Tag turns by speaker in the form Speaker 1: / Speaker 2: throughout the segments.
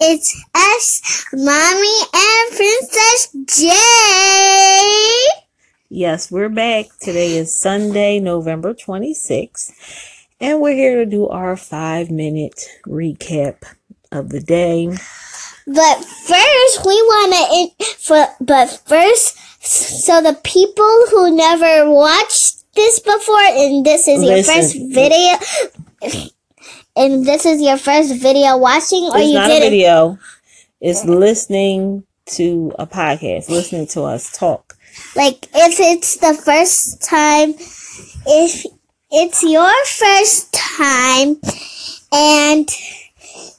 Speaker 1: It's us, Mommy and Princess J.
Speaker 2: Yes, we're back. Today is Sunday, November 26th, and we're here to do our five minute recap of the day.
Speaker 1: But first, we want to, for, but first, so the people who never watched this before, and this is your first video, and this is your first video watching, or
Speaker 2: It's
Speaker 1: you
Speaker 2: not a
Speaker 1: didn't.
Speaker 2: video, it's listening to a podcast, listening to us talk.
Speaker 1: like if it's the first time if it's your first time and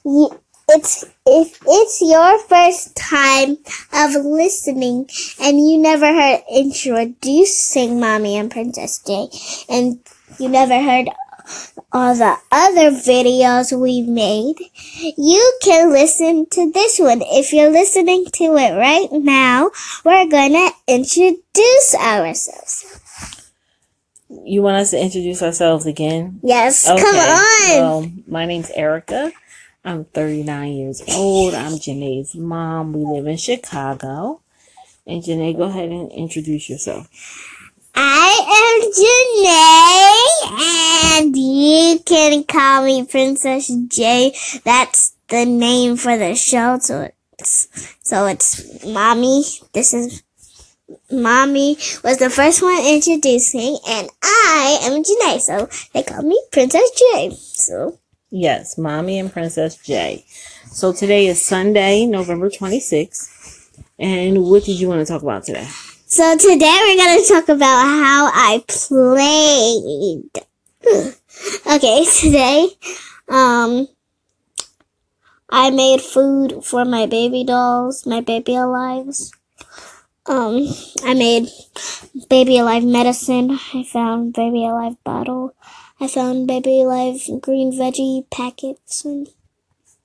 Speaker 1: you, it's if it's your first time of listening and you never heard introducing mommy and princess j and you never heard all the other videos we made you can listen to this one. If you're listening to it right now, we're gonna introduce ourselves.
Speaker 2: You want us to introduce ourselves again?
Speaker 1: Yes, come on.
Speaker 2: Well, my name's Erica. I'm 39 years old. I'm Janae's mom. We live in Chicago. And Janae, go ahead and introduce yourself.
Speaker 1: I can call me Princess J. That's the name for the show. So it's so it's mommy. This is mommy was the first one introducing, and I am Janae. So they call me Princess J. So.
Speaker 2: Yes, Mommy and Princess J. So today is Sunday, November 26th. And what did you want to talk about today?
Speaker 1: So today we're gonna talk about how I played. Okay, today, um, I made food for my baby dolls, my baby alives. Um, I made baby alive medicine. I found baby alive bottle. I found baby alive green veggie packets. And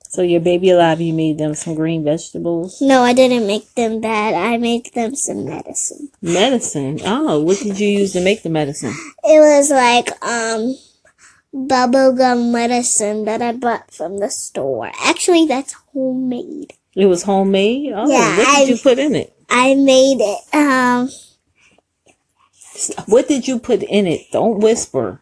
Speaker 2: So your baby alive, you made them some green vegetables,
Speaker 1: no, I didn't make them that. I made them some medicine.
Speaker 2: medicine. Oh, what did you use to make the medicine?
Speaker 1: It was like um bubblegum medicine that I bought from the store. Actually, that's homemade.
Speaker 2: It was homemade. Oh,
Speaker 1: Yeah,
Speaker 2: what did
Speaker 1: I-
Speaker 2: you put in it?
Speaker 1: I made it. Um,
Speaker 2: What did you put in it? Don't whisper.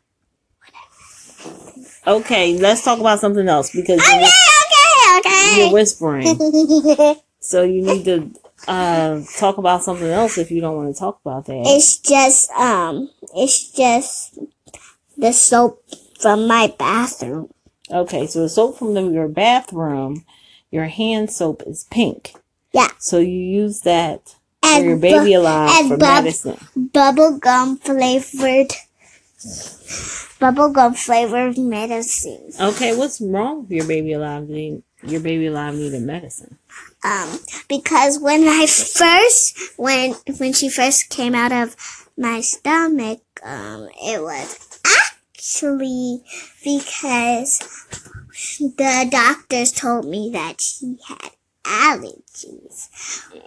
Speaker 2: Okay, let's talk about something else because you're,
Speaker 1: okay,
Speaker 2: you're whispering. So you need to uh, talk about something else if you don't want to talk about that.
Speaker 1: it's just um, it's just the soap from my bathroom.
Speaker 2: Okay, so the soap from the, your bathroom, your hand soap is pink.
Speaker 1: Yeah.
Speaker 2: So you use that for your baby
Speaker 1: bu-
Speaker 2: alive
Speaker 1: and
Speaker 2: for medicine.
Speaker 1: Bubblegum flavored. Bubblegum flavored medicine.
Speaker 2: Okay, what's wrong with your baby alive? Need- Your baby alive needed medicine.
Speaker 1: um because when I first when when she first came out of my stomach um it was actually because the doctors told me that she had allergies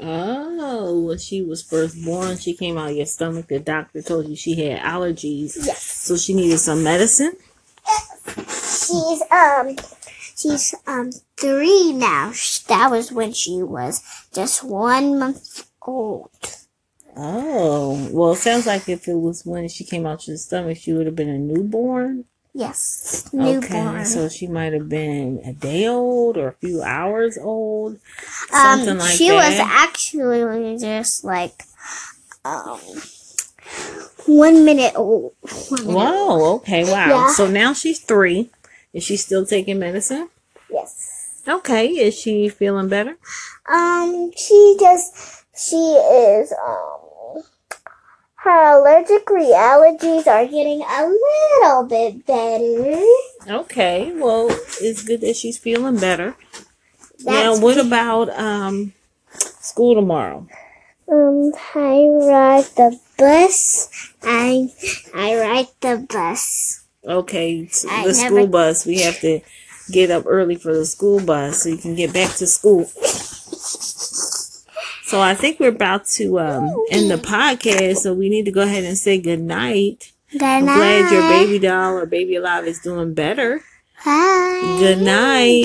Speaker 2: Oh, when she was first born, she came out of your stomach. The doctor told you she had allergies.
Speaker 1: yes
Speaker 2: So she needed some medicine.
Speaker 1: she's um she's um three now that was when she was just one month old
Speaker 2: Oh, well, it sounds like if it was when she came out your stomach, she would have been a newborn.
Speaker 1: yes newborn
Speaker 2: Okay, so she might have been a day old or a few hours old,
Speaker 1: Um,
Speaker 2: something like
Speaker 1: she was actually just like um one minute old. One minute old.
Speaker 2: Wow. Okay. Wow.
Speaker 1: Yeah.
Speaker 2: So now she's three. Is she still taking medicine?
Speaker 1: Yes.
Speaker 2: Okay. Is she feeling better?
Speaker 1: Um, she just she is um her allergic realities are getting a little bit better.
Speaker 2: Okay. Well, it's good that she's feeling better. now,
Speaker 1: That's
Speaker 2: what about um school tomorrow?
Speaker 1: um I ride the bus. I I ride the bus.
Speaker 2: Okay, s-
Speaker 1: I
Speaker 2: the
Speaker 1: never-
Speaker 2: school bus. We have to get up early for the school bus so you can get back to school. So I think we're about to um, end the podcast. So we need to go ahead and say good night.
Speaker 1: Good
Speaker 2: I'm
Speaker 1: night.
Speaker 2: glad your baby doll or baby alive is doing better.
Speaker 1: Bye.
Speaker 2: Good night.